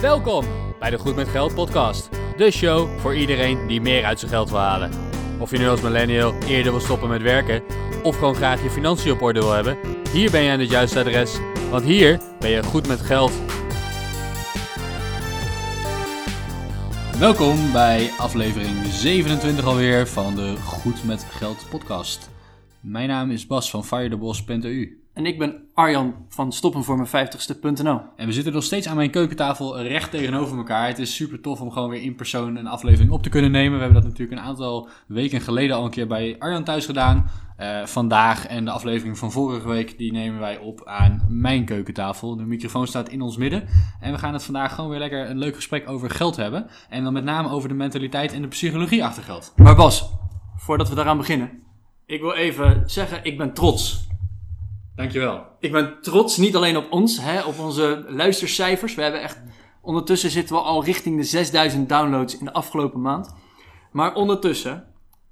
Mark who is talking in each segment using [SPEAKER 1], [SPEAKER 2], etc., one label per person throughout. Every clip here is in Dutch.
[SPEAKER 1] Welkom bij de Goed met Geld podcast. De show voor iedereen die meer uit zijn geld wil halen. Of je nu als millennial eerder wil stoppen met werken of gewoon graag je financiën op orde wil hebben, hier ben je aan het juiste adres, want hier ben je goed met geld. Welkom bij aflevering 27 alweer van de Goed met Geld podcast. Mijn naam is Bas van firethebos.eu.
[SPEAKER 2] En ik ben Arjan van stoppenvoormijn50ste.nl.
[SPEAKER 1] En we zitten nog steeds aan mijn keukentafel recht tegenover elkaar. Het is super tof om gewoon weer in persoon een aflevering op te kunnen nemen. We hebben dat natuurlijk een aantal weken geleden al een keer bij Arjan thuis gedaan. Uh, vandaag en de aflevering van vorige week, die nemen wij op aan mijn keukentafel. De microfoon staat in ons midden. En we gaan het vandaag gewoon weer lekker een leuk gesprek over geld hebben. En dan met name over de mentaliteit en de psychologie achter geld.
[SPEAKER 2] Maar Bas, voordat we daaraan beginnen. Ik wil even zeggen, ik ben trots.
[SPEAKER 1] Dankjewel.
[SPEAKER 2] Ik ben trots niet alleen op ons, hè, op onze luistercijfers. We hebben echt, ondertussen zitten we al richting de 6000 downloads in de afgelopen maand. Maar ondertussen,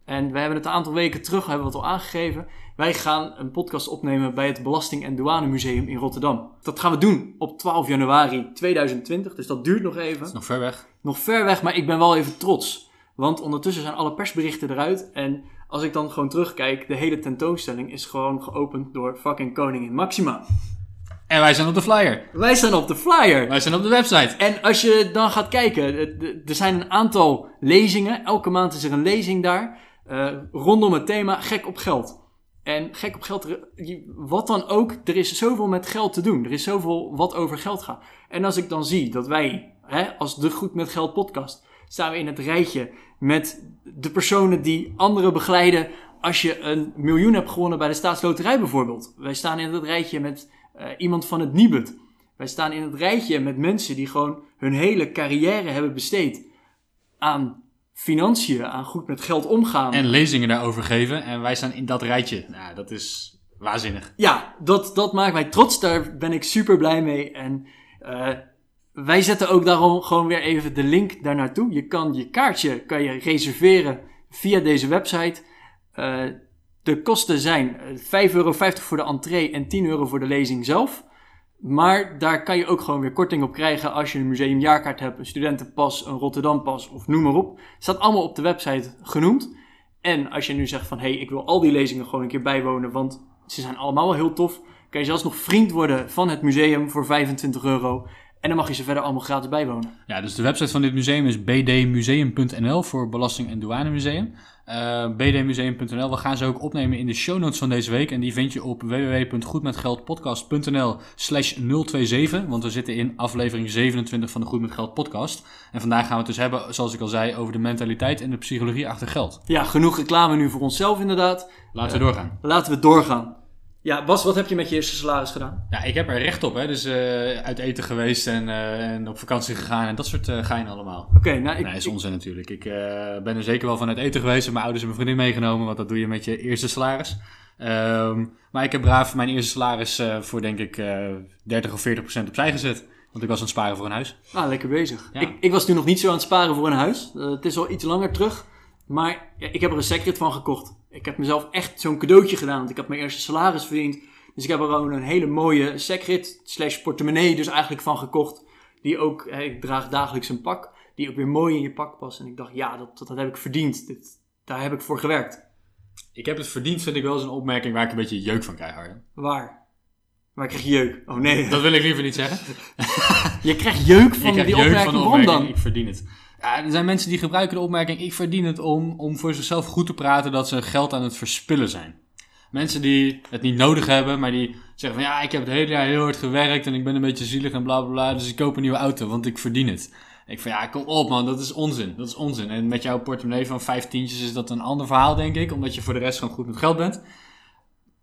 [SPEAKER 2] en we hebben het een aantal weken terug, hebben we het al aangegeven. Wij gaan een podcast opnemen bij het Belasting- en Douanemuseum in Rotterdam. Dat gaan we doen op 12 januari 2020, dus dat duurt nog even. Dat
[SPEAKER 1] is nog ver weg.
[SPEAKER 2] Nog ver weg, maar ik ben wel even trots. Want ondertussen zijn alle persberichten eruit en als ik dan gewoon terugkijk, de hele tentoonstelling is gewoon geopend door fucking Koningin Maxima.
[SPEAKER 1] En wij zijn op de flyer.
[SPEAKER 2] Wij zijn op de flyer.
[SPEAKER 1] Wij zijn op de website.
[SPEAKER 2] En als je dan gaat kijken, er zijn een aantal lezingen. Elke maand is er een lezing daar. Uh, rondom het thema gek op geld. En gek op geld, wat dan ook, er is zoveel met geld te doen. Er is zoveel wat over geld gaat. En als ik dan zie dat wij, hè, als de Goed met Geld podcast, staan we in het rijtje met de personen die anderen begeleiden als je een miljoen hebt gewonnen bij de staatsloterij bijvoorbeeld. Wij staan in het rijtje met uh, iemand van het Nibud. Wij staan in het rijtje met mensen die gewoon hun hele carrière hebben besteed aan financiën, aan goed met geld omgaan.
[SPEAKER 1] En lezingen daarover geven. En wij staan in dat rijtje. Nou, dat is waanzinnig.
[SPEAKER 2] Ja, dat, dat maakt mij trots. Daar ben ik super blij mee. En uh, wij zetten ook daarom gewoon weer even de link daar naartoe. Je kan je kaartje kan je reserveren via deze website. Uh, de kosten zijn 5,50 euro voor de entree en 10 euro voor de lezing zelf. Maar daar kan je ook gewoon weer korting op krijgen als je een museumjaarkaart hebt, een studentenpas, een Rotterdampas of noem maar op. Staat allemaal op de website genoemd. En als je nu zegt van hé, hey, ik wil al die lezingen gewoon een keer bijwonen, want ze zijn allemaal wel heel tof. Kan je zelfs nog vriend worden van het museum voor 25 euro. En dan mag je ze verder allemaal gratis bijwonen.
[SPEAKER 1] Ja, dus de website van dit museum is bdmuseum.nl voor Belasting- en Douanemuseum. Uh, bdmuseum.nl. We gaan ze ook opnemen in de show notes van deze week. En die vind je op www.goedmetgeldpodcast.nl slash 027. Want we zitten in aflevering 27 van de Goed met Geld podcast. En vandaag gaan we het dus hebben, zoals ik al zei, over de mentaliteit en de psychologie achter geld.
[SPEAKER 2] Ja, genoeg reclame nu voor onszelf inderdaad.
[SPEAKER 1] Laten we doorgaan.
[SPEAKER 2] Laten we doorgaan. Ja, Bas, wat heb je met je eerste salaris gedaan?
[SPEAKER 1] Ja, ik heb er recht op, hè. Dus uh, uit eten geweest en, uh, en, op vakantie gegaan en dat soort uh, gein allemaal.
[SPEAKER 2] Oké, okay, nou
[SPEAKER 1] ik... Nee, is onzin natuurlijk. Ik ben er zeker wel van uit eten geweest en mijn ouders en mijn vriendin meegenomen, want dat doe je met je eerste salaris. Um, maar ik heb braaf mijn eerste salaris voor denk ik 30 of 40 procent opzij gezet. Want ik was aan het sparen voor een huis.
[SPEAKER 2] Ah, lekker bezig. Ja. Ik, ik, was toen nog niet zo aan het sparen voor een huis. het is al iets langer terug. Maar ja, ik heb er een secret van gekocht. Ik heb mezelf echt zo'n cadeautje gedaan. Want ik had mijn eerste salaris verdiend. Dus ik heb er gewoon een hele mooie secret slash portemonnee dus eigenlijk van gekocht. Die ook, hè, ik draag dagelijks een pak. Die ook weer mooi in je pak past. En ik dacht, ja, dat, dat, heb ik verdiend. Dit, daar heb ik voor gewerkt.
[SPEAKER 1] Ik heb het verdiend, vind ik wel eens een opmerking waar ik een beetje jeuk van krijg, Harden.
[SPEAKER 2] Waar? Waar krijg je jeuk? Oh nee.
[SPEAKER 1] Dat wil ik liever niet zeggen.
[SPEAKER 2] je krijgt jeuk van die opmerking, van de opmerking. dan?
[SPEAKER 1] Ik verdien het. Er zijn mensen die gebruiken de opmerking: ik verdien het om, om voor zichzelf goed te praten dat ze geld aan het verspillen zijn. Mensen die het niet nodig hebben, maar die zeggen van ja, ik heb het hele jaar heel hard gewerkt en ik ben een beetje zielig en bla bla bla, dus ik koop een nieuwe auto, want ik verdien het. Ik van ja, kom op man, dat is onzin. Dat is onzin. En met jouw portemonnee van vijf tientjes is dat een ander verhaal, denk ik, omdat je voor de rest gewoon goed met geld bent.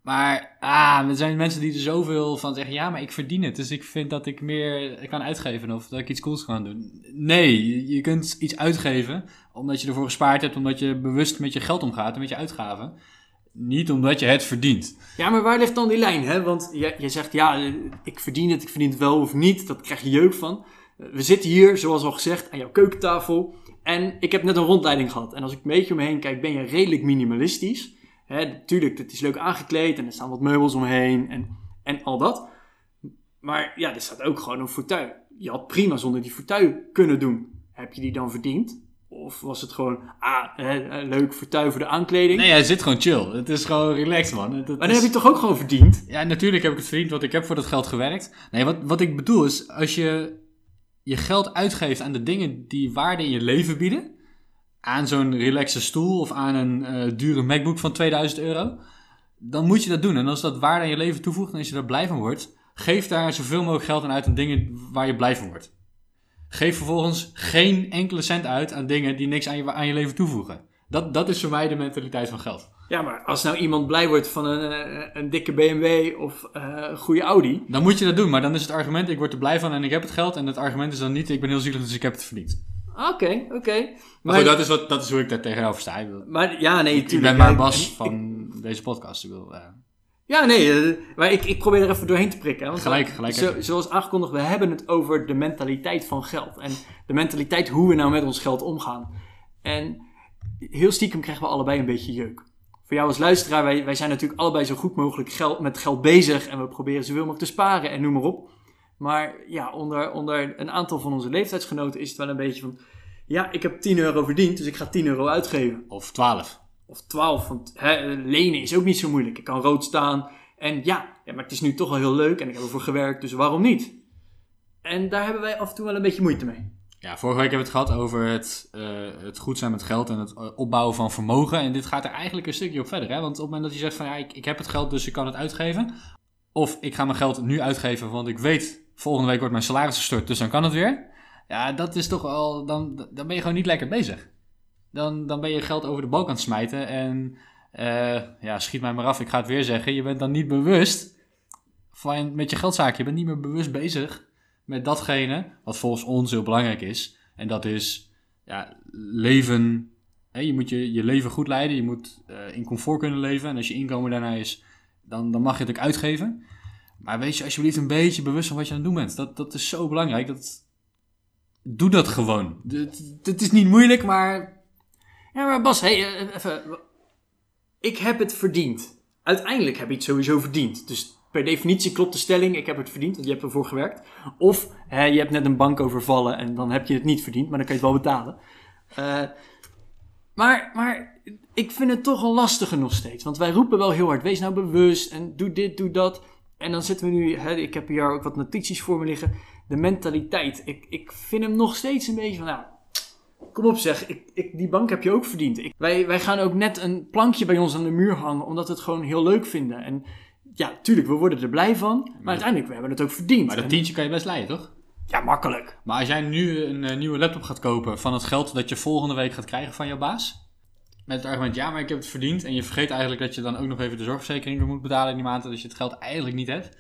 [SPEAKER 1] Maar ah, er zijn mensen die er zoveel van zeggen: ja, maar ik verdien het. Dus ik vind dat ik meer kan uitgeven of dat ik iets cools kan doen. Nee, je kunt iets uitgeven omdat je ervoor gespaard hebt, omdat je bewust met je geld omgaat en met je uitgaven. Niet omdat je het verdient.
[SPEAKER 2] Ja, maar waar ligt dan die lijn? Hè? Want je zegt ja, ik verdien het, ik verdien het wel of niet. Dat krijg je jeuk van. We zitten hier, zoals al gezegd, aan jouw keukentafel. En ik heb net een rondleiding gehad. En als ik een beetje om me heen kijk, ben je redelijk minimalistisch. Hè, tuurlijk, het is leuk aangekleed en er staan wat meubels omheen en, en al dat. Maar ja, er staat ook gewoon een fauteuil. je had prima zonder die fauteuil kunnen doen. Heb je die dan verdiend? Of was het gewoon, ah, hè, leuk fauteuil voor de aankleding?
[SPEAKER 1] Nee, hij zit gewoon chill. Het is gewoon relaxed, man. Het, het
[SPEAKER 2] maar dan
[SPEAKER 1] is-
[SPEAKER 2] heb je toch ook gewoon verdiend?
[SPEAKER 1] Ja, natuurlijk heb ik het verdiend, want ik heb voor dat geld gewerkt. Nee, wat, wat ik bedoel is, als je je geld uitgeeft aan de dingen die waarde in je leven bieden, aan zo'n relaxe stoel of aan een eh, dure MacBook van 2000 euro, dan moet je dat doen. En als dat waarde aan je leven toevoegt en als je daar blij van wordt, geef daar zoveel mogelijk geld aan uit aan dingen waar je blij van wordt. Geef vervolgens geen enkele cent uit aan dingen die niks aan je, aan je leven toevoegen. Dat, dat is voor mij de mentaliteit van geld.
[SPEAKER 2] Ja, maar als nou iemand blij wordt van een, eh, een dikke BMW of eh, een goede Audi.
[SPEAKER 1] Dan moet je dat doen, maar dan is het argument, ik word er blij van en ik heb het geld. En het argument is dan niet, ik ben heel zielig, dus ik heb het verdiend.
[SPEAKER 2] Oké, oké.
[SPEAKER 1] Maar,
[SPEAKER 2] Maar,
[SPEAKER 1] goed, dat is, wat, dat is hoe ik daar tegenover sta. Ik, bedoel,
[SPEAKER 2] maar ja, nee,
[SPEAKER 1] ik
[SPEAKER 2] tuurlijk.
[SPEAKER 1] ben maar Bas
[SPEAKER 2] ik-
[SPEAKER 1] van deze podcast. Ik wil, eh,
[SPEAKER 2] Ja, nee, eh, maar ik, ik probeer er even doorheen te prikken. hè, Want
[SPEAKER 1] Gelijk, gelijk
[SPEAKER 2] Zo, zoals aangekondigd, we hebben het over de mentaliteit van geld. En de mentaliteit hoe we nou met ons geld omgaan. En heel stiekem krijgen we allebei een beetje jeuk. Voor jou als luisteraar, wij, wij zijn natuurlijk allebei zo goed mogelijk geld, met geld bezig. En we proberen zoveel mogelijk te sparen en noem maar op. Maar ja, onder, onder een aantal van onze leeftijdsgenoten is het wel een beetje van... Ja, ik heb 10 euro verdiend, dus ik ga 10 euro uitgeven
[SPEAKER 1] of 12.
[SPEAKER 2] of 12. Want hè, lenen is ook niet zo moeilijk. Ik kan rood staan. En ja, ja, maar het is nu toch wel heel leuk en ik heb ervoor gewerkt, dus waarom niet? En daar hebben wij af en toe wel een beetje moeite mee.
[SPEAKER 1] Ja, vorige week hebben we het gehad over het, eh, het goed zijn met geld en het eh, opbouwen van vermogen. En dit gaat er eigenlijk een stukje op verder. Hè? Want op het moment dat je zegt van ja, ik, ik heb het geld, dus ik kan het uitgeven. Of ik ga mijn geld nu uitgeven, want ik weet, volgende week wordt mijn salaris gestort, dus dan kan het weer. Ja, dat is toch wel, dan, dan ben je gewoon niet lekker bezig. Dan, dan ben je geld over de balk aan het smijten en eh, ja, schiet mij maar af, ik ga het weer zeggen. Je bent dan niet bewust van, met je geldzaak, je bent niet meer bewust bezig met datgene wat volgens ons heel belangrijk is. En dat is ja, leven. Je moet je, je leven goed leiden. Je moet eh, in comfort kunnen leven. En als je inkomen daarna is, dan, dan mag je het ook uitgeven. Maar wees je alsjeblieft een beetje bewust van wat je aan het doen bent. Dat, dat is zo belangrijk. Dat, doe dat gewoon. Het, is niet moeilijk, maar
[SPEAKER 2] Ja, maar Bas, hey, eh, even. Ik heb het verdiend. Uiteindelijk heb je het sowieso verdiend. Dus per definitie klopt de stelling, ik heb het verdiend, want je hebt ervoor gewerkt. Of hè, je hebt net een bank overvallen en dan heb je het niet verdiend, maar dan kan je het wel betalen. Eh, maar, maar ik vind het toch een lastige nog steeds. Want wij roepen wel heel hard, wees nou bewust en doe dit, doe dat. En dan zitten we nu, hè, ik heb hier ook wat notities voor me liggen. De mentaliteit. Ik, ik vind hem nog steeds een beetje van, nou, Kom op zeg, ik, ik, die bank heb je ook verdiend. Ik, wij, wij gaan ook net een plankje bij ons aan de muur hangen, omdat we het gewoon heel leuk vinden. En ja, tuurlijk, we worden er blij van, maar uiteindelijk, we hebben het ook verdiend.
[SPEAKER 1] maar dat
[SPEAKER 2] En-
[SPEAKER 1] tientje kan je best leiden, toch?
[SPEAKER 2] Ja, makkelijk.
[SPEAKER 1] Maar als jij nu een eh, nieuwe laptop gaat kopen van het geld dat je volgende week gaat krijgen van jouw baas. Met het argument, ja, maar ik heb het verdiend. En je vergeet eigenlijk dat je dan ook nog even de zorgverzekering weer moet betalen in die maand. Dus je het geld eigenlijk niet hebt.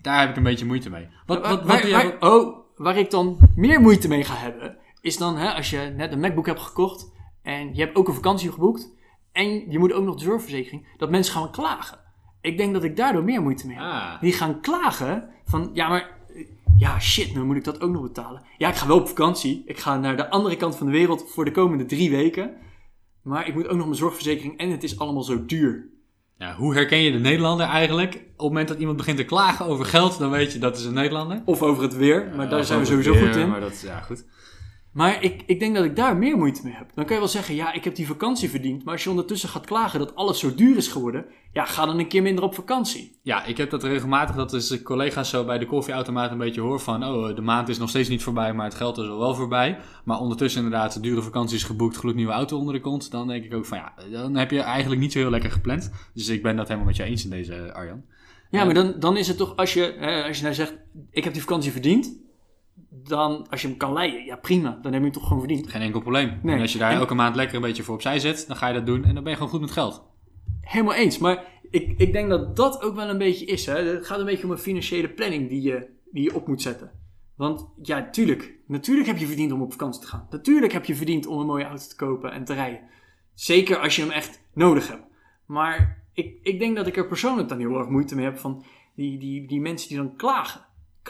[SPEAKER 1] Daar heb ik een beetje moeite mee. Wat, wat, wat
[SPEAKER 2] waar,
[SPEAKER 1] doe jij-
[SPEAKER 2] waar- oh, waar ik dan meer moeite mee ga hebben, is dan hè, als je net een MacBook hebt gekocht en je hebt ook een vakantie geboekt en je moet ook nog de zorgverzekering, dat mensen gaan klagen. Ik denk dat ik daardoor meer moeite mee heb.
[SPEAKER 1] Ah,
[SPEAKER 2] Die gaan klagen van, ja maar, ja shit, nu moet ik dat ook nog betalen. Ja, ik ga wel op vakantie. Ik ga naar de andere kant van de wereld voor de komende drie weken. Maar ik moet ook nog mijn zorgverzekering en het is allemaal zo duur.
[SPEAKER 1] ja, hoe herken je de Nederlander eigenlijk? Op het moment dat iemand begint te klagen over geld, dan weet je dat is een Nederlander.
[SPEAKER 2] Of over het weer, maar daar zijn we sowieso goed in.
[SPEAKER 1] Maar dat, ja, goed.
[SPEAKER 2] Maar ik, ik denk dat ik daar meer moeite mee heb. Dan kan je wel zeggen, ja, ik heb die vakantie verdiend. Maar als je ondertussen gaat klagen dat alles zo duur is geworden, ja, ga dan een keer minder op vakantie.
[SPEAKER 1] Ja, ik heb dat regelmatig, dat is de collega's zo bij de koffieautomaat een beetje hoor van, oh, de maand is nog steeds niet voorbij, maar het geld is al wel voorbij. Maar ondertussen inderdaad de dure vakanties geboekt, gloednieuwe auto onder de kont. Dan denk ik ook van, ja, dan heb je eigenlijk niet zo heel lekker gepland. Dus ik ben dat helemaal met je eens in deze, eh, Arjan.
[SPEAKER 2] Ja,
[SPEAKER 1] Ja.
[SPEAKER 2] maar dan, dan is het toch, als je, hè, als je nou zegt, ik heb die vakantie verdiend. Dan, als je hem kan leiden, ja prima, dan heb je hem toch gewoon verdiend.
[SPEAKER 1] Geen enkel probleem.
[SPEAKER 2] Nee.
[SPEAKER 1] En als je daar
[SPEAKER 2] En-
[SPEAKER 1] elke maand lekker een beetje voor opzij zet, dan ga je dat doen en dan ben je gewoon goed met geld.
[SPEAKER 2] Helemaal eens, maar ik, ik denk dat dat ook wel een beetje is. Hè. Het gaat een beetje om een financiële planning die je, die je op moet zetten. Want ja, tuurlijk, natuurlijk heb je verdiend om op vakantie te gaan. Natuurlijk heb je verdiend om een mooie auto te kopen en te rijden. Zeker als je hem echt nodig hebt. Maar ik, ik denk dat ik er persoonlijk dan heel erg moeite mee heb van die, die, die mensen die dan klagen.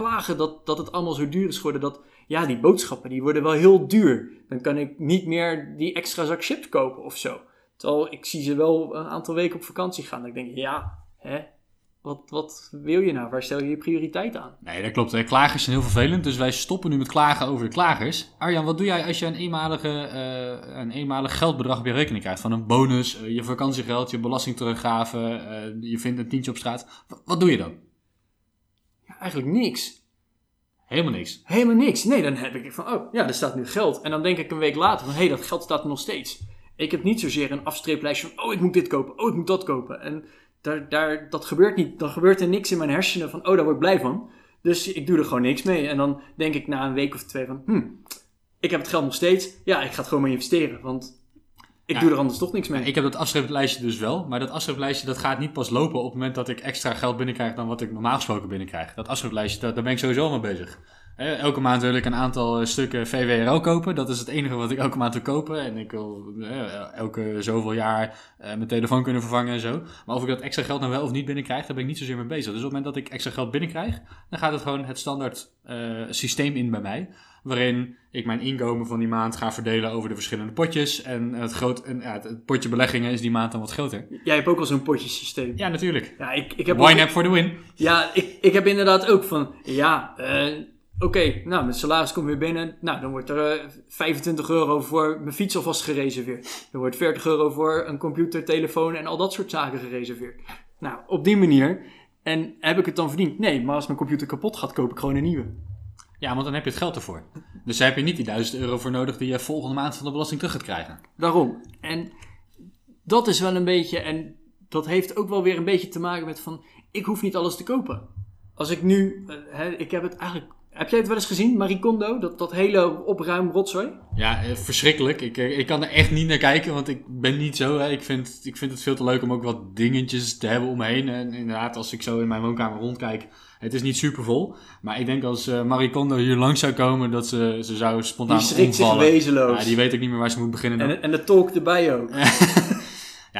[SPEAKER 2] Klagen dat, dat het allemaal zo duur is geworden. Dat ja, die boodschappen die worden wel heel duur. Dan kan ik niet meer die extra zak chips kopen of zo. Terwijl ik zie ze wel een aantal weken op vakantie gaan. Dan denk ik, ja, hè, Wat, wat wil je nou? Waar stel je je prioriteit aan?
[SPEAKER 1] Nee, dat klopt. hè. Klagers zijn heel vervelend, dus wij stoppen nu met klagen over de klagers. Arjan, wat doe jij als je een, eenmalige, eh, een eenmalig geldbedrag op rekening krijgt? Van een bonus, eh, je vakantiegeld, je belastingteruggave, eh, je vindt een tientje op straat. Wat doe je dan?
[SPEAKER 2] Eigenlijk niks.
[SPEAKER 1] Helemaal niks.
[SPEAKER 2] Helemaal niks. Nee, dan heb ik van, oh ja, er staat nu geld. En dan denk ik een week later van, hé, hey, dat geld staat er nog steeds. Ik heb niet zozeer een afstreeplijstje van, oh, ik moet dit kopen, oh, ik moet dat kopen. En daar, daar, dat gebeurt niet. Dan gebeurt er niks in mijn hersenen van, oh, daar word ik blij van. Dus ik doe er gewoon niks mee. En dan denk ik na een week of twee van, hm, ik heb het geld nog steeds. Ja, ik ga het gewoon maar investeren, want ik
[SPEAKER 1] Ja.
[SPEAKER 2] doe er anders toch niks mee.
[SPEAKER 1] Ik heb dat afschriftlijstje dus wel, maar dat afschriftlijstje dat gaat niet pas lopen op het moment dat ik extra geld binnenkrijg dan wat ik normaal gesproken binnenkrijg. Dat afschriftlijstje, daar, daar ben ik sowieso al mee bezig. Elke maand wil ik een aantal eh, stukken VWRO kopen. Dat is het enige wat ik elke maand wil kopen. En ik wil eh, elke zoveel jaar eh, mijn telefoon kunnen vervangen en zo. Maar of ik dat extra geld nou wel of niet binnenkrijg, daar ben ik niet zozeer mee bezig. Dus op het moment dat ik extra geld binnenkrijg, dan gaat het gewoon het standaard systeem in bij mij. Waarin ik mijn inkomen van die maand ga verdelen over de verschillende potjes. En het, groot, en, ja, het, potje beleggingen is die maand dan wat groter.
[SPEAKER 2] Jij hebt ook al zo'n potjesysteem.
[SPEAKER 1] Ja, natuurlijk.
[SPEAKER 2] Ja, ik, ik heb ook-
[SPEAKER 1] Wine for the win.
[SPEAKER 2] Ja, ik, ik heb inderdaad ook van, ja, eh, oké, nou, mijn salaris komt weer binnen. Nou, dan wordt er eh, 25 euro voor mijn fiets alvast gereserveerd. Er wordt 40 euro voor een computer, telefoon en al dat soort zaken gereserveerd. Nou, op die manier. En heb ik het dan verdiend? Nee, maar als mijn computer kapot gaat, koop ik gewoon een nieuwe.
[SPEAKER 1] Ja, want dan heb je het geld ervoor. Dus daar heb je niet die 1000 euro voor nodig die je volgende maand van de belasting terug gaat krijgen.
[SPEAKER 2] Daarom. En dat is wel een beetje, en dat heeft ook wel weer een beetje te maken met van, ik hoef niet alles te kopen. Als ik nu, eh, ik heb het eigenlijk, heb jij het wel eens gezien, Marie Kondo? Dat, dat hele opruim rotzooi?
[SPEAKER 1] Ja, eh, verschrikkelijk. Ik, eh, ik kan er echt niet naar kijken, want ik ben niet zo. Hè. Ik, vind, ik vind het veel te leuk om ook wat dingetjes te hebben om me heen. En inderdaad, als ik zo in mijn woonkamer rondkijk, het is niet super vol. Maar ik denk als eh, Marie Kondo hier langs zou komen, dat ze, ze zou spontaan
[SPEAKER 2] Die schrikt zich
[SPEAKER 1] omvallen.
[SPEAKER 2] wezenloos.
[SPEAKER 1] Ja, die weet ook niet meer waar ze moet beginnen.
[SPEAKER 2] en, en de talk erbij ook.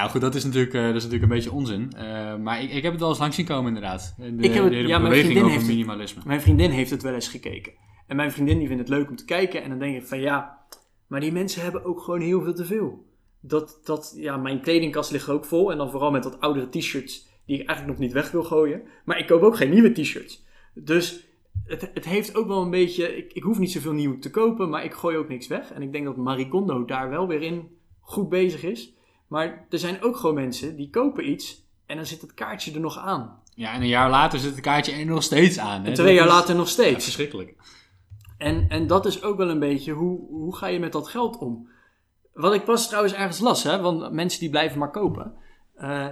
[SPEAKER 1] Ja, goed, dat is natuurlijk, eh, dat is natuurlijk een beetje onzin. Eh, maar ik, ik heb het wel eens langs zien komen, inderdaad. De,
[SPEAKER 2] Ik heb het-
[SPEAKER 1] de hele
[SPEAKER 2] ja, mijn
[SPEAKER 1] beweging
[SPEAKER 2] vriendin
[SPEAKER 1] over
[SPEAKER 2] heeft
[SPEAKER 1] minimalisme.
[SPEAKER 2] Mijn vriendin heeft het wel eens gekeken. En mijn vriendin die vindt het leuk om te kijken. En dan denk ik van ja, maar die mensen hebben ook gewoon heel veel te veel. Dat, dat, ja, mijn kledingkast ligt ook vol. En dan vooral met wat oudere t-shirts die ik eigenlijk nog niet weg wil gooien. Maar ik koop ook geen nieuwe t-shirts. Dus het, het heeft ook wel een beetje... Ik, ik hoef niet zoveel nieuw te kopen, maar ik gooi ook niks weg. En ik denk dat Marie Kondo daar wel weer in goed bezig is. Maar er zijn ook gewoon mensen die kopen iets en dan zit het kaartje er nog aan.
[SPEAKER 1] Ja, en een jaar later zit het kaartje er nog steeds aan. Hè?
[SPEAKER 2] En twee
[SPEAKER 1] Dat
[SPEAKER 2] jaar
[SPEAKER 1] is-
[SPEAKER 2] later nog
[SPEAKER 1] Ja,
[SPEAKER 2] steeds.
[SPEAKER 1] verschrikkelijk.
[SPEAKER 2] En, en dat is ook wel een beetje, hoe, hoe ga je met dat geld om? Wat ik pas trouwens ergens las, hè, want mensen die blijven maar kopen. Eh,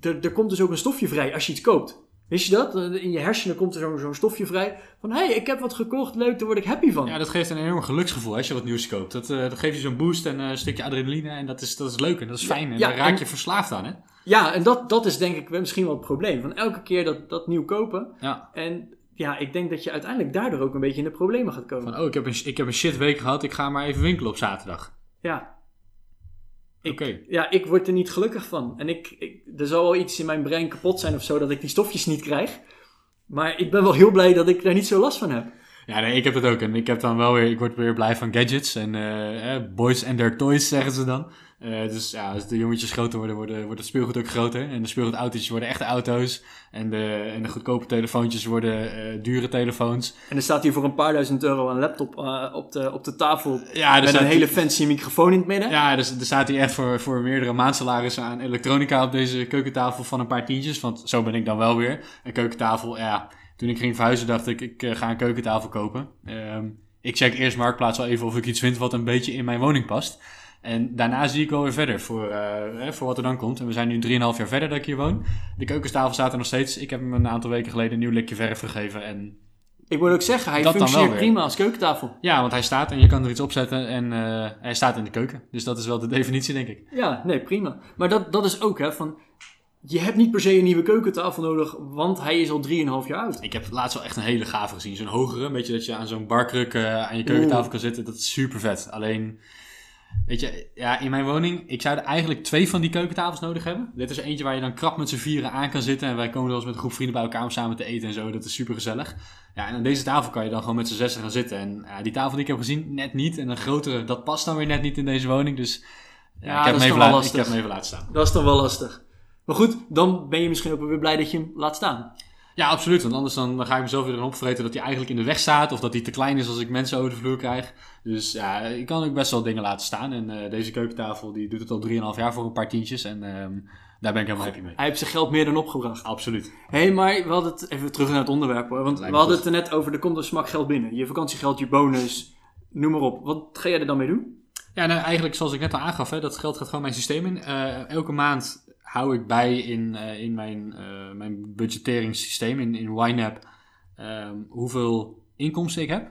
[SPEAKER 2] er, er komt dus ook een stofje vrij als je iets koopt. Wist je dat? Eh, In je hersenen komt er zo'n zo'n stofje vrij. Van, hé, hey, ik heb wat gekocht, leuk, daar word ik happy van.
[SPEAKER 1] Ja, dat geeft een enorm geluksgevoel als je wat nieuws koopt. Dat, eh, dat geeft je zo'n boost en eh, een stukje adrenaline. En dat is, dat is leuk en dat is fijn. En
[SPEAKER 2] ja,
[SPEAKER 1] daar raak
[SPEAKER 2] en-
[SPEAKER 1] je verslaafd aan, hè?
[SPEAKER 2] Ja, en dat, dat is denk ik misschien wel het probleem. Van elke keer dat, dat nieuw kopen.
[SPEAKER 1] Ja.
[SPEAKER 2] En ja, ik denk dat je uiteindelijk daardoor ook een beetje in de problemen gaat komen.
[SPEAKER 1] Van, oh, ik heb, een, ik heb een shit week gehad. Ik ga maar even winkelen op zaterdag.
[SPEAKER 2] Ja, Ja, ik word er niet gelukkig van. En ik, ik, er zal wel iets in mijn brein kapot zijn of zo dat ik die stofjes niet krijg. Maar ik ben wel heel blij dat ik daar niet zo last van heb.
[SPEAKER 1] Ja, nee, ik heb het ook. En ik heb dan wel weer, ik word weer blij van gadgets. En eh, boys and their toys, zeggen ze dan. Eh, dus ja, als de jongetjes groter worden, worden, wordt het speelgoed ook groter. En de speelgoedautootjes worden echte auto's. En de, en de goedkope telefoontjes worden eh, dure telefoons.
[SPEAKER 2] En er staat hier voor een paar duizend euro een laptop op, de, op de tafel.
[SPEAKER 1] Ja,
[SPEAKER 2] met
[SPEAKER 1] staat
[SPEAKER 2] een hele fancy microfoon in het midden.
[SPEAKER 1] Ja, dus er staat hier echt voor, voor meerdere maandsalarissen aan elektronica op deze keukentafel van een paar tientjes. Want zo ben ik dan wel weer. Een keukentafel, ja. Toen ik ging verhuizen dacht ik, ik eh, ga een keukentafel kopen. Ehm, ik check eerst Marktplaats wel even of ik iets vind wat een beetje in mijn woning past. En daarna zie ik wel weer verder voor, eh, hè, voor wat er dan komt. En we zijn nu 3,5 jaar verder dat ik hier woon. De keukentafel staat er nog steeds. Ik heb hem een aantal weken geleden een nieuw likje verf gegeven. En
[SPEAKER 2] Ik moet ook zeggen, hij functioneert prima als keukentafel.
[SPEAKER 1] ja, want hij staat en je kan er iets op zetten. En eh, hij staat in de keuken. Dus dat is wel de definitie, denk ik.
[SPEAKER 2] Ja, nee, prima. Maar dat, dat is ook, hè, van... Je hebt niet per se een nieuwe keukentafel nodig, want hij is al 3,5 jaar oud.
[SPEAKER 1] Ik heb laatst wel echt een hele gave gezien. Zo'n hogere, een beetje dat je aan zo'n barkruk eh, aan je keukentafel
[SPEAKER 2] Oeh.
[SPEAKER 1] kan zitten. Dat is super vet. Alleen, weet je, ja, in mijn woning, ik zou er eigenlijk twee van die keukentafels nodig hebben. Dit is eentje waar je dan krap met z'n vieren aan kan zitten. En wij komen wel eens met een groep vrienden bij elkaar om samen te eten en zo. Dat is super gezellig. Ja, en aan deze tafel kan je dan gewoon met z'n zessen gaan zitten. En ja, die tafel die ik heb gezien, net niet. En een grotere, dat past dan weer net niet in deze woning. Dus ja,
[SPEAKER 2] Ja,
[SPEAKER 1] ik, heb
[SPEAKER 2] dat is
[SPEAKER 1] even
[SPEAKER 2] toch wel
[SPEAKER 1] la- ik
[SPEAKER 2] lastig.
[SPEAKER 1] heb hem even laten staan.
[SPEAKER 2] Dat is dan wel lastig. Maar goed, dan ben je misschien ook weer blij dat je hem laat staan.
[SPEAKER 1] Ja, absoluut. Want anders dan, dan ga ik mezelf weer erop opvreten dat hij eigenlijk in de weg staat. Of dat hij te klein is als ik mensen over de vloer krijg. Dus ja, ik kan ook best wel dingen laten staan. En eh, deze keukentafel die doet het al 3,5 jaar voor een paar tientjes. En ehm, daar ben ik helemaal happy mee.
[SPEAKER 2] Hij heeft zijn geld meer dan opgebracht.
[SPEAKER 1] Absoluut.
[SPEAKER 2] Hé, hey, maar we hadden het even terug naar het onderwerp hoor. Want we hadden het er net over, er komt een smak geld binnen. Je vakantiegeld, je bonus, noem maar op. Wat ga jij er dan mee doen?
[SPEAKER 1] Ja, nou eigenlijk zoals ik net al aangaf, hè, dat geld gaat gewoon mijn systeem in. Eh, elke maand hou ik bij in, eh, in mijn, eh, mijn budgetteringssysteem, in, in YNAB, ehm, hoeveel inkomsten ik heb.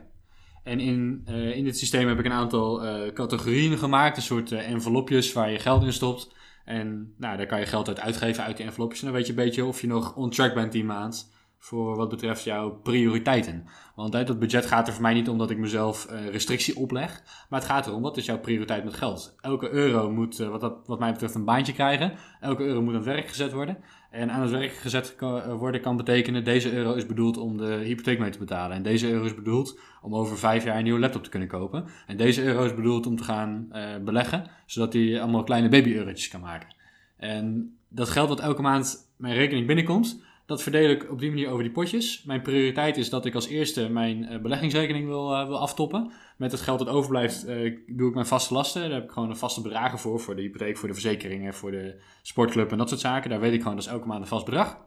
[SPEAKER 1] En in, eh, in dit systeem heb ik een aantal categorieën gemaakt, een soort eh, envelopjes waar je geld in stopt. En nou, daar kan je geld uit uitgeven uit die envelopjes. En dan weet je een beetje of je nog on track bent die maand voor wat betreft jouw prioriteiten. Want hè, dat budget gaat er voor mij niet om dat ik mezelf eh, restrictie opleg. Maar het gaat erom, wat is jouw prioriteit met geld? Elke euro moet, eh, wat, dat, wat mij betreft, een baantje krijgen. Elke euro moet aan het werk gezet worden. En aan het werk gezet eh, worden kan betekenen, deze euro is bedoeld om de hypotheek mee te betalen. En deze euro is bedoeld om over vijf jaar een nieuwe laptop te kunnen kopen. En deze euro is bedoeld om te gaan beleggen, zodat hij allemaal kleine baby-eurotjes kan maken. En dat geld wat elke maand mijn rekening binnenkomt, dat verdeel ik op die manier over die potjes. Mijn prioriteit is dat ik als eerste mijn eh, beleggingsrekening wil, eh, wil aftoppen. Met het geld dat overblijft eh, doe ik mijn vaste lasten. Daar heb ik gewoon een vaste bedragen voor. Voor de hypotheek, voor de verzekeringen, voor de sportclub en dat soort zaken. Daar weet ik gewoon, dat is elke maand een vast bedrag.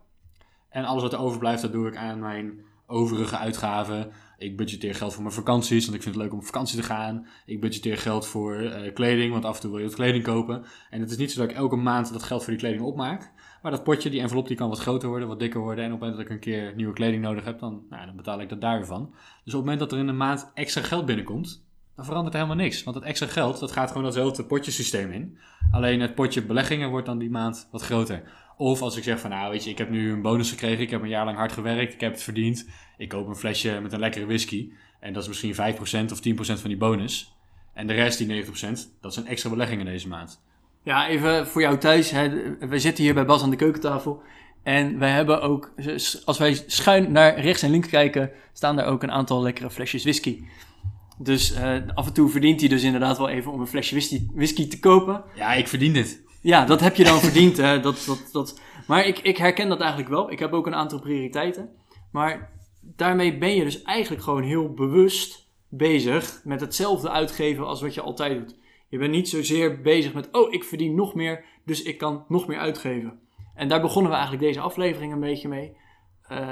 [SPEAKER 1] En alles wat er overblijft, dat doe ik aan mijn overige uitgaven. Ik budgeteer geld voor mijn vakanties, want ik vind het leuk om op vakantie te gaan. Ik budgeteer geld voor kleding, want af en toe wil je wat kleding kopen. En het is niet zo dat ik elke maand dat geld voor die kleding opmaak. Maar dat potje, die envelop, die kan wat groter worden, wat dikker worden. En op het moment dat ik een keer nieuwe kleding nodig heb, dan, nou, dan betaal ik dat daar weer van. Dus op het moment dat er in een maand extra geld binnenkomt, dan verandert er helemaal niks. Want het extra geld, dat gaat gewoon datzelfde potjesysteem in. Alleen het potje beleggingen wordt dan die maand wat groter. Of als ik zeg van, nou weet je, ik heb nu een bonus gekregen, ik heb een jaar lang hard gewerkt, ik heb het verdiend. Ik koop een flesje met een lekkere whisky. En dat is misschien 5% of 10% van die bonus. En de rest, die 90%, dat zijn extra beleggingen deze maand.
[SPEAKER 2] Ja, even voor jou thuis. Hè. We zitten hier bij Bas aan de keukentafel. En wij hebben ook, als wij schuin naar rechts en links kijken, staan daar ook een aantal lekkere flesjes whisky. Dus eh, af en toe verdient hij dus inderdaad wel even om een flesje whisky, whisky te kopen.
[SPEAKER 1] Ja, ik verdien dit.
[SPEAKER 2] Ja, dat heb je dan verdiend. Hè. Dat, dat, dat. Maar ik, ik herken dat eigenlijk wel. Ik heb ook een aantal prioriteiten. Maar daarmee ben je dus eigenlijk gewoon heel bewust bezig met hetzelfde uitgeven als wat je altijd doet. Je bent niet zozeer bezig met, oh, ik verdien nog meer, dus ik kan nog meer uitgeven. En daar begonnen we eigenlijk deze aflevering een beetje mee. Uh,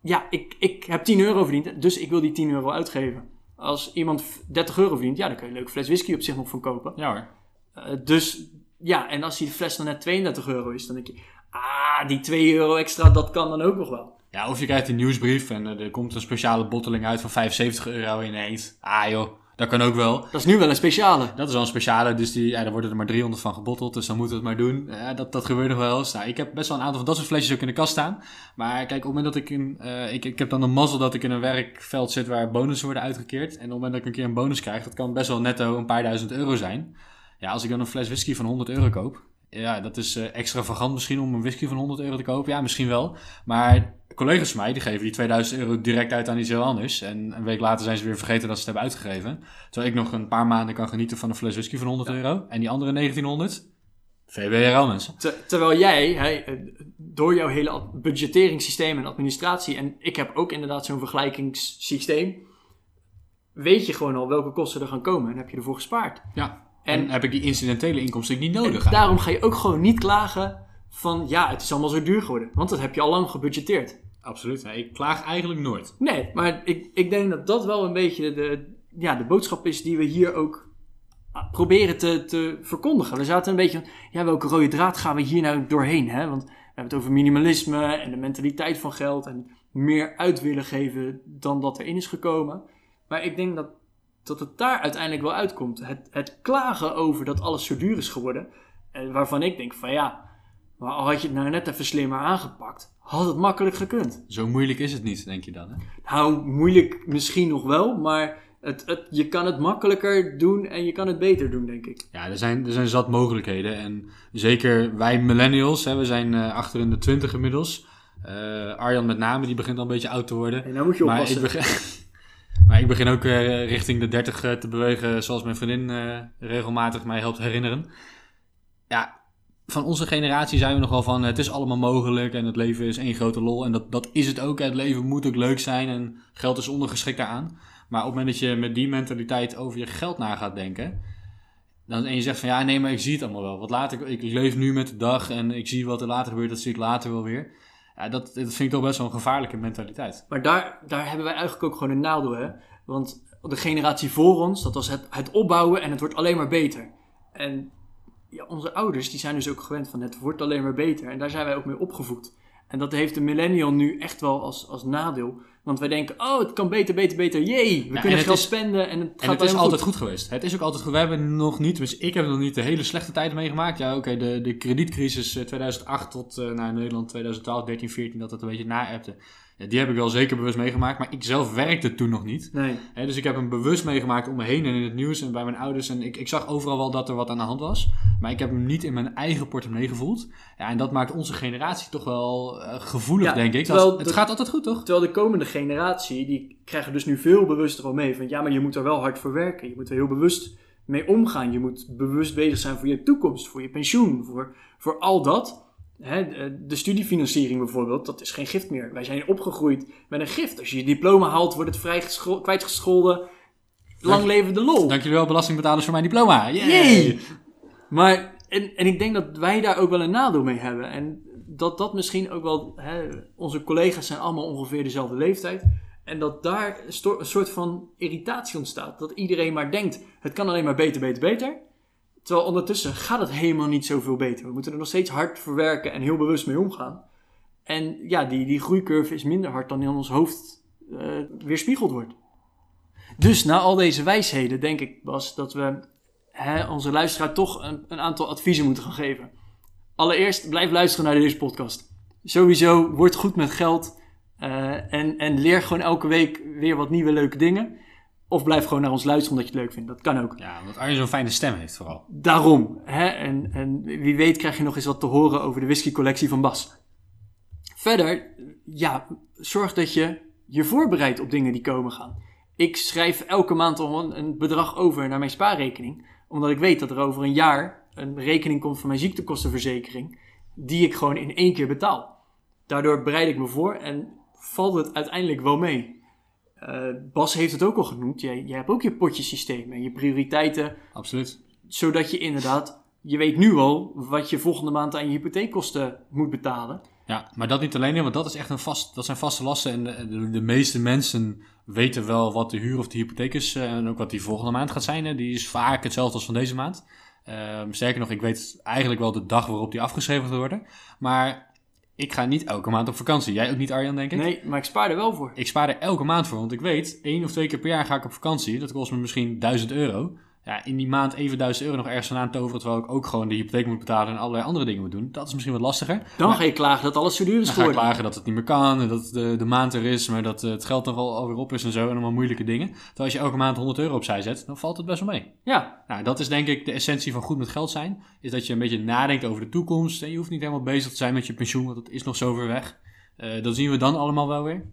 [SPEAKER 2] ja, ik, ik heb 10 euro verdiend, dus ik wil die 10 euro uitgeven. Als iemand 30 euro verdient, ja, dan kun je een leuke fles whisky op zich nog van kopen.
[SPEAKER 1] Ja hoor.
[SPEAKER 2] Uh, dus ja, en als die fles dan net 32 euro is, dan denk je, ah, die 2 euro extra, dat kan dan ook nog wel.
[SPEAKER 1] Ja, of je krijgt een nieuwsbrief en uh, er komt een speciale botteling uit van 75 euro ineens. Ah joh, dat kan ook wel.
[SPEAKER 2] Dat is nu wel een speciale.
[SPEAKER 1] Dat is wel een speciale, dus die, ja, daar worden er maar 300 van gebotteld, dus dan moeten we het maar doen. Ja, dat, dat gebeurt nog wel eens. Nou, ik heb best wel een aantal van dat soort flesjes ook in de kast staan. Maar kijk, op het moment dat ik in, uh, ik, ik heb dan de mazzel dat ik in een werkveld zit waar bonussen worden uitgekeerd. En op het moment dat ik een keer een bonus krijg, dat kan best wel netto een paar duizend euro zijn. Ja, als ik dan een fles whisky van 100 euro koop, ja, dat is uh, extravagant misschien om een whisky van 100 euro te kopen. Ja, misschien wel. Maar collega's van mij, die geven die 2000 euro direct uit aan iets heel anders. En een week later zijn ze weer vergeten dat ze het hebben uitgegeven. Terwijl ik nog een paar maanden kan genieten van een fles whisky van 100 ja. euro. En die andere 1900, VWRL mensen.
[SPEAKER 2] Ter, terwijl jij, hè, door jouw hele budgetteringssysteem en administratie... en ik heb ook inderdaad zo'n vergelijkingssysteem... weet je gewoon al welke kosten er gaan komen en heb je ervoor gespaard.
[SPEAKER 1] Ja. En, en heb ik die incidentele inkomsten niet nodig.
[SPEAKER 2] Daarom ga je ook gewoon niet klagen van ja, het is allemaal zo duur geworden. Want dat heb je al lang gebudgeteerd.
[SPEAKER 1] Absoluut. Ik klaag eigenlijk nooit.
[SPEAKER 2] Nee, maar ik, ik denk dat dat wel een beetje de, ja, de boodschap is die we hier ook proberen te, te verkondigen. We zaten een beetje van, ja, welke rode draad gaan we hier nou doorheen? Hè? Want we hebben het over minimalisme en de mentaliteit van geld en meer uit willen geven dan dat erin is gekomen. Maar ik denk dat dat het daar uiteindelijk wel uitkomt. Het, het klagen over dat alles zo duur is geworden. En waarvan ik denk van ja, maar al had je het nou net even slimmer aangepakt, had het makkelijk gekund.
[SPEAKER 1] Zo moeilijk is het niet, denk je dan? Hè?
[SPEAKER 2] Nou, moeilijk misschien nog wel, maar het, het, je kan het makkelijker doen en je kan het beter doen, denk ik.
[SPEAKER 1] Ja, er zijn, er zijn zat mogelijkheden. En zeker wij millennials, hè, we zijn uh, achter in de twintig inmiddels. Uh, Arjan met name, die begint al een beetje oud te worden.
[SPEAKER 2] Hey, nou moet je
[SPEAKER 1] maar
[SPEAKER 2] oppassen.
[SPEAKER 1] ik begin... Maar ik begin ook uh, richting de 30 uh, te bewegen, zoals mijn vriendin regelmatig mij helpt herinneren. Ja, van onze generatie zijn we nogal van het is allemaal mogelijk en het leven is één grote lol. En dat, dat is het ook. Het leven moet ook leuk zijn en geld is ondergeschikt daaraan. Maar op het moment dat je met die mentaliteit over je geld na gaat denken. Dan, en je zegt van ja, nee, maar ik zie het allemaal wel. Wat later, ik, ik leef nu met de dag en ik zie wat er later gebeurt, dat zie ik later wel weer. Ja, dat, dat vind ik toch best wel een gevaarlijke mentaliteit.
[SPEAKER 2] Maar daar, daar hebben wij eigenlijk ook gewoon een nadeel, hè? Want de generatie voor ons, dat was het, het opbouwen en het wordt alleen maar beter. En ja, onze ouders, die zijn dus ook gewend van het wordt alleen maar beter. En daar zijn wij ook mee opgevoed. En dat heeft de millennial nu echt wel als, als nadeel. Want wij denken, oh, het kan beter, beter, beter. Jee, we
[SPEAKER 1] Ja,
[SPEAKER 2] kunnen geld
[SPEAKER 1] is-
[SPEAKER 2] spenden en het gaat
[SPEAKER 1] En het is
[SPEAKER 2] helemaal
[SPEAKER 1] altijd goed. geweest. Het is ook altijd goed. We hebben nog niet, dus ik heb nog niet de hele slechte tijd meegemaakt. Ja, oké, de, de kredietcrisis eh, 2008 tot eh naar Nederland 2012, 13, 14, dat het een beetje na-appte. Ja, die heb ik wel zeker bewust meegemaakt, maar ik zelf werkte toen nog niet.
[SPEAKER 2] Nee.
[SPEAKER 1] Dus ik heb hem bewust meegemaakt om me heen en in het nieuws en bij mijn ouders. En ik, ik zag overal wel dat er wat aan de hand was. Maar ik heb hem niet in mijn eigen portemonnee gevoeld. Ja, en dat maakt onze generatie toch wel eh, gevoelig,
[SPEAKER 2] Ja,
[SPEAKER 1] denk ik. Dat, het gaat altijd goed, toch?
[SPEAKER 2] Terwijl de komende generatie, die krijgen dus nu veel bewuster al mee. Van ja, maar je moet er wel hard voor werken. Je moet er heel bewust mee omgaan. Je moet bewust bezig zijn voor je toekomst, voor je pensioen, voor, voor al dat. Hè, de- de studiefinanciering bijvoorbeeld, dat is geen gift meer. Wij zijn opgegroeid met een gift. Als je je diploma haalt, wordt het vrij gescho- kwijtgescholden. Lang leven de lol.
[SPEAKER 1] Dank jullie wel, belastingbetalers, voor mijn diploma. Yay!
[SPEAKER 2] Maar, en, en ik denk dat wij daar ook wel een nadeel mee hebben. En dat dat misschien ook wel, hè, onze collega's zijn allemaal ongeveer dezelfde leeftijd. En dat daar een soort van irritatie ontstaat. Dat iedereen maar denkt, het kan alleen maar beter, beter, beter. Terwijl ondertussen gaat het helemaal niet zoveel beter. We moeten er nog steeds hard voor werken en heel bewust mee omgaan. En ja, die, die groeicurve is minder hard dan in ons hoofd eh, weerspiegeld wordt. Dus na al deze wijsheden denk ik, Bas, dat we hè, onze luisteraar toch een, een aantal adviezen moeten gaan geven. Allereerst, blijf luisteren naar deze podcast. Sowieso, word goed met geld. eh, en, en leer gewoon elke week weer wat nieuwe leuke dingen. Of blijf gewoon naar ons luisteren omdat je het leuk vindt. Dat kan ook.
[SPEAKER 1] Ja, omdat Arjen zo'n fijne stem heeft vooral.
[SPEAKER 2] Daarom. Hè? En, en wie weet krijg je nog eens wat te horen over de whiskycollectie van Bas. Verder, ja, zorg dat je je voorbereidt op dingen die komen gaan. Ik schrijf elke maand al een, een bedrag over naar mijn spaarrekening. Omdat ik weet dat er over een jaar een rekening komt van mijn ziektekostenverzekering. Die ik gewoon in één keer betaal. Daardoor bereid ik me voor en valt het uiteindelijk wel mee. Eh, Bas heeft het ook al genoemd. Jij, jij hebt ook je potjesysteem en je prioriteiten
[SPEAKER 1] Absoluut.
[SPEAKER 2] zodat je inderdaad, je weet nu al wat je volgende maand aan je hypotheekkosten moet betalen.
[SPEAKER 1] Ja, maar dat niet alleen, want dat, is echt een vast, dat zijn vaste lasten. En de, de, de meeste mensen weten wel wat de huur of de hypotheek is. eh, en ook wat die volgende maand gaat zijn. Die is vaak hetzelfde als van deze maand. Ehm, sterker nog, ik weet eigenlijk wel de dag waarop die afgeschreven gaat worden. Maar ik ga niet elke maand op vakantie. Jij ook niet, Arjan, denk ik?
[SPEAKER 2] Nee, maar ik spaar er wel voor.
[SPEAKER 1] Ik spaar er elke maand voor, want ik weet, één of twee keer per jaar ga ik op vakantie. Dat kost me misschien 1000 euro. Ja, in die maand even 1000 euro nog ergens vandaan toveren, terwijl ik ook gewoon de hypotheek moet betalen en allerlei andere dingen moet doen. Dat is misschien wat lastiger.
[SPEAKER 2] Dan
[SPEAKER 1] Maar-
[SPEAKER 2] ga je klagen dat alles zo duur is
[SPEAKER 1] Dan ga
[SPEAKER 2] geworden.
[SPEAKER 1] klagen dat het niet meer kan en dat de, de maand er is, maar dat eh, het geld nog al alweer op is en zo en allemaal moeilijke dingen. Terwijl als je elke maand 100 euro opzij zet, dan valt het best wel mee.
[SPEAKER 2] Ja,
[SPEAKER 1] Nou, dat is denk ik de essentie van goed met geld zijn. Is dat je een beetje nadenkt over de toekomst. En je hoeft niet helemaal bezig te zijn met je pensioen, want het is nog zo ver weg. Eh, dat zien we dan allemaal wel weer.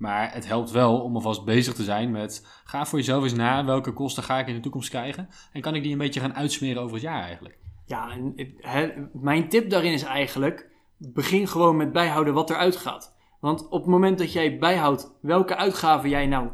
[SPEAKER 1] Maar het helpt wel om alvast bezig te zijn met... Ga voor jezelf eens na, welke kosten ga ik in de toekomst krijgen? En kan ik die een beetje gaan uitsmeren over het jaar eigenlijk?
[SPEAKER 2] ja en mijn tip daarin is eigenlijk, begin gewoon met bijhouden wat eruit gaat. Want op het moment dat jij bijhoudt welke uitgaven jij nou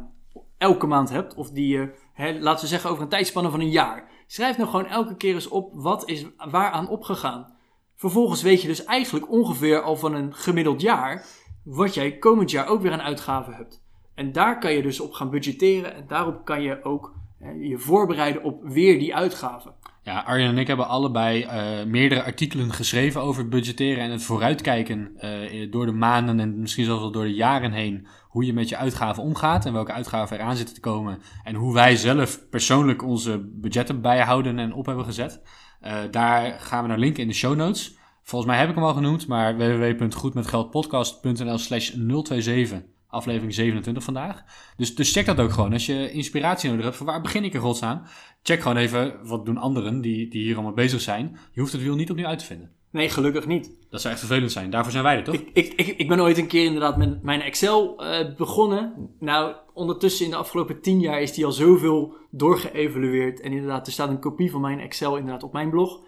[SPEAKER 2] elke maand hebt, of die je, laten we zeggen over een tijdspanne van een jaar, schrijf nou gewoon elke keer eens op wat is waaraan opgegaan. Vervolgens weet je dus eigenlijk ongeveer al van een gemiddeld jaar wat jij komend jaar ook weer aan uitgaven hebt. En daar kan je dus op gaan budgetteren en daarop kan je ook je voorbereiden op weer die uitgaven.
[SPEAKER 1] Ja, Arjen en ik hebben allebei eh, meerdere artikelen geschreven over budgetteren en het vooruitkijken eh, door de maanden en misschien zelfs wel door de jaren heen. Hoe je met je uitgaven omgaat en welke uitgaven eraan zitten te komen. En hoe wij zelf persoonlijk onze budgetten bijhouden en op hebben gezet. Eh, daar gaan we naar linken in de show notes. Volgens mij heb ik hem al genoemd, maar www.goedmetgeldpodcast.nl slash 027, aflevering 27 vandaag. Dus, dus check dat ook gewoon. Als je inspiratie nodig hebt, van waar begin ik in godsnaam? Check gewoon even, wat doen anderen die, die hier allemaal bezig zijn. Je hoeft het wiel niet opnieuw uit te vinden.
[SPEAKER 2] Nee, gelukkig niet.
[SPEAKER 1] Dat zou echt vervelend zijn. Daarvoor zijn wij er, toch?
[SPEAKER 2] Ik, ik, ik, ik ben ooit een keer inderdaad met mijn Excel eh, begonnen. Nou, ondertussen in de afgelopen tien jaar is die al zoveel doorgeëvalueerd. En inderdaad, er staat een kopie van mijn Excel inderdaad op mijn blog.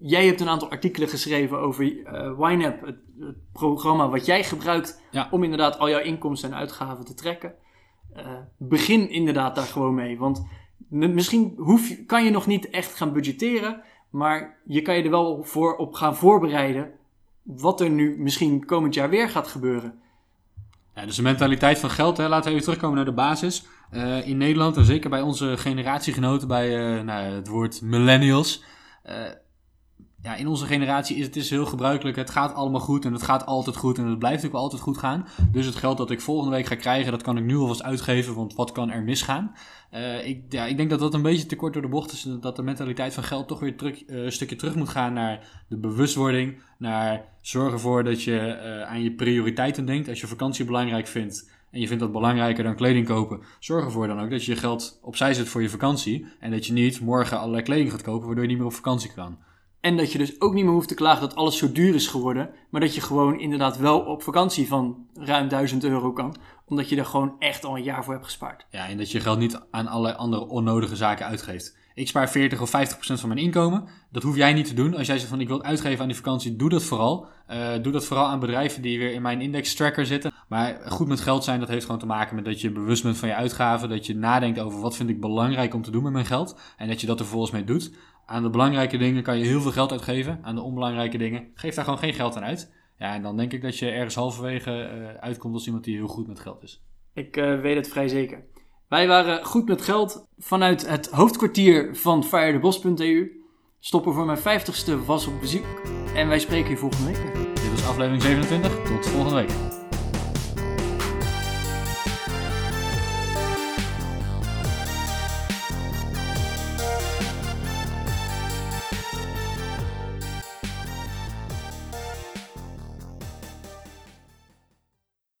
[SPEAKER 2] Jij hebt een aantal artikelen geschreven over uh, YNAB, het, het, programma wat jij gebruikt
[SPEAKER 1] Ja.
[SPEAKER 2] om inderdaad al jouw inkomsten en uitgaven te trekken. Uh, begin inderdaad daar gewoon mee. Want misschien hoef je, kan je nog niet echt gaan budgetteren, maar je kan je er wel voor op gaan voorbereiden wat er nu misschien komend jaar weer gaat gebeuren.
[SPEAKER 1] Ja, dus de mentaliteit van geld, hè, laten we even terugkomen naar de basis. Uh, in Nederland en zeker bij onze generatiegenoten, bij uh, nou, het woord millennials. Uh, ja, in onze generatie is het is heel gebruikelijk. Het gaat allemaal goed en het gaat altijd goed en het blijft ook altijd goed gaan. Dus het geld dat ik volgende week ga krijgen, dat kan ik nu alvast uitgeven, want wat kan er misgaan? Uh, ik, ja, ik denk dat dat een beetje te kort door de bocht is. Dat de mentaliteit van geld toch weer uh, een stukje terug moet gaan naar de bewustwording. Naar zorgen ervoor dat je uh, aan je prioriteiten denkt. Als je vakantie belangrijk vindt en je vindt dat belangrijker dan kleding kopen, zorg ervoor dan ook dat je je geld opzij zet voor je vakantie. En dat je niet morgen allerlei kleding gaat kopen waardoor je niet meer op vakantie kan.
[SPEAKER 2] En dat je dus ook niet meer hoeft te klagen dat alles zo duur is geworden. Maar dat je gewoon inderdaad wel op vakantie van ruim 1000 euro kan. Omdat je er gewoon echt al een jaar voor hebt gespaard.
[SPEAKER 1] Ja, en dat je geld niet aan allerlei andere onnodige zaken uitgeeft. Ik spaar 40 of 50 procent van mijn inkomen. Dat hoef jij niet te doen. Als jij zegt van ik wil uitgeven aan die vakantie, doe dat vooral. Uh, doe dat vooral aan bedrijven die weer in mijn index tracker zitten. Maar goed met geld zijn, dat heeft gewoon te maken met dat je bewust bent van je uitgaven. Dat je nadenkt over wat vind ik belangrijk om te doen met mijn geld. En dat je dat er vervolgens mee doet. Aan de belangrijke dingen kan je heel veel geld uitgeven. Aan de onbelangrijke dingen geef daar gewoon geen geld aan uit. Ja, en dan denk ik dat je ergens halverwege uh, uitkomt als iemand die heel goed met geld is.
[SPEAKER 2] Ik uh, weet het vrij zeker. Wij waren goed met geld vanuit het hoofdkwartier van firedebos.eu. Stoppen voor mijn 50ste was op bezoek. En wij spreken je volgende week.
[SPEAKER 1] Dit was aflevering 27. Tot volgende week.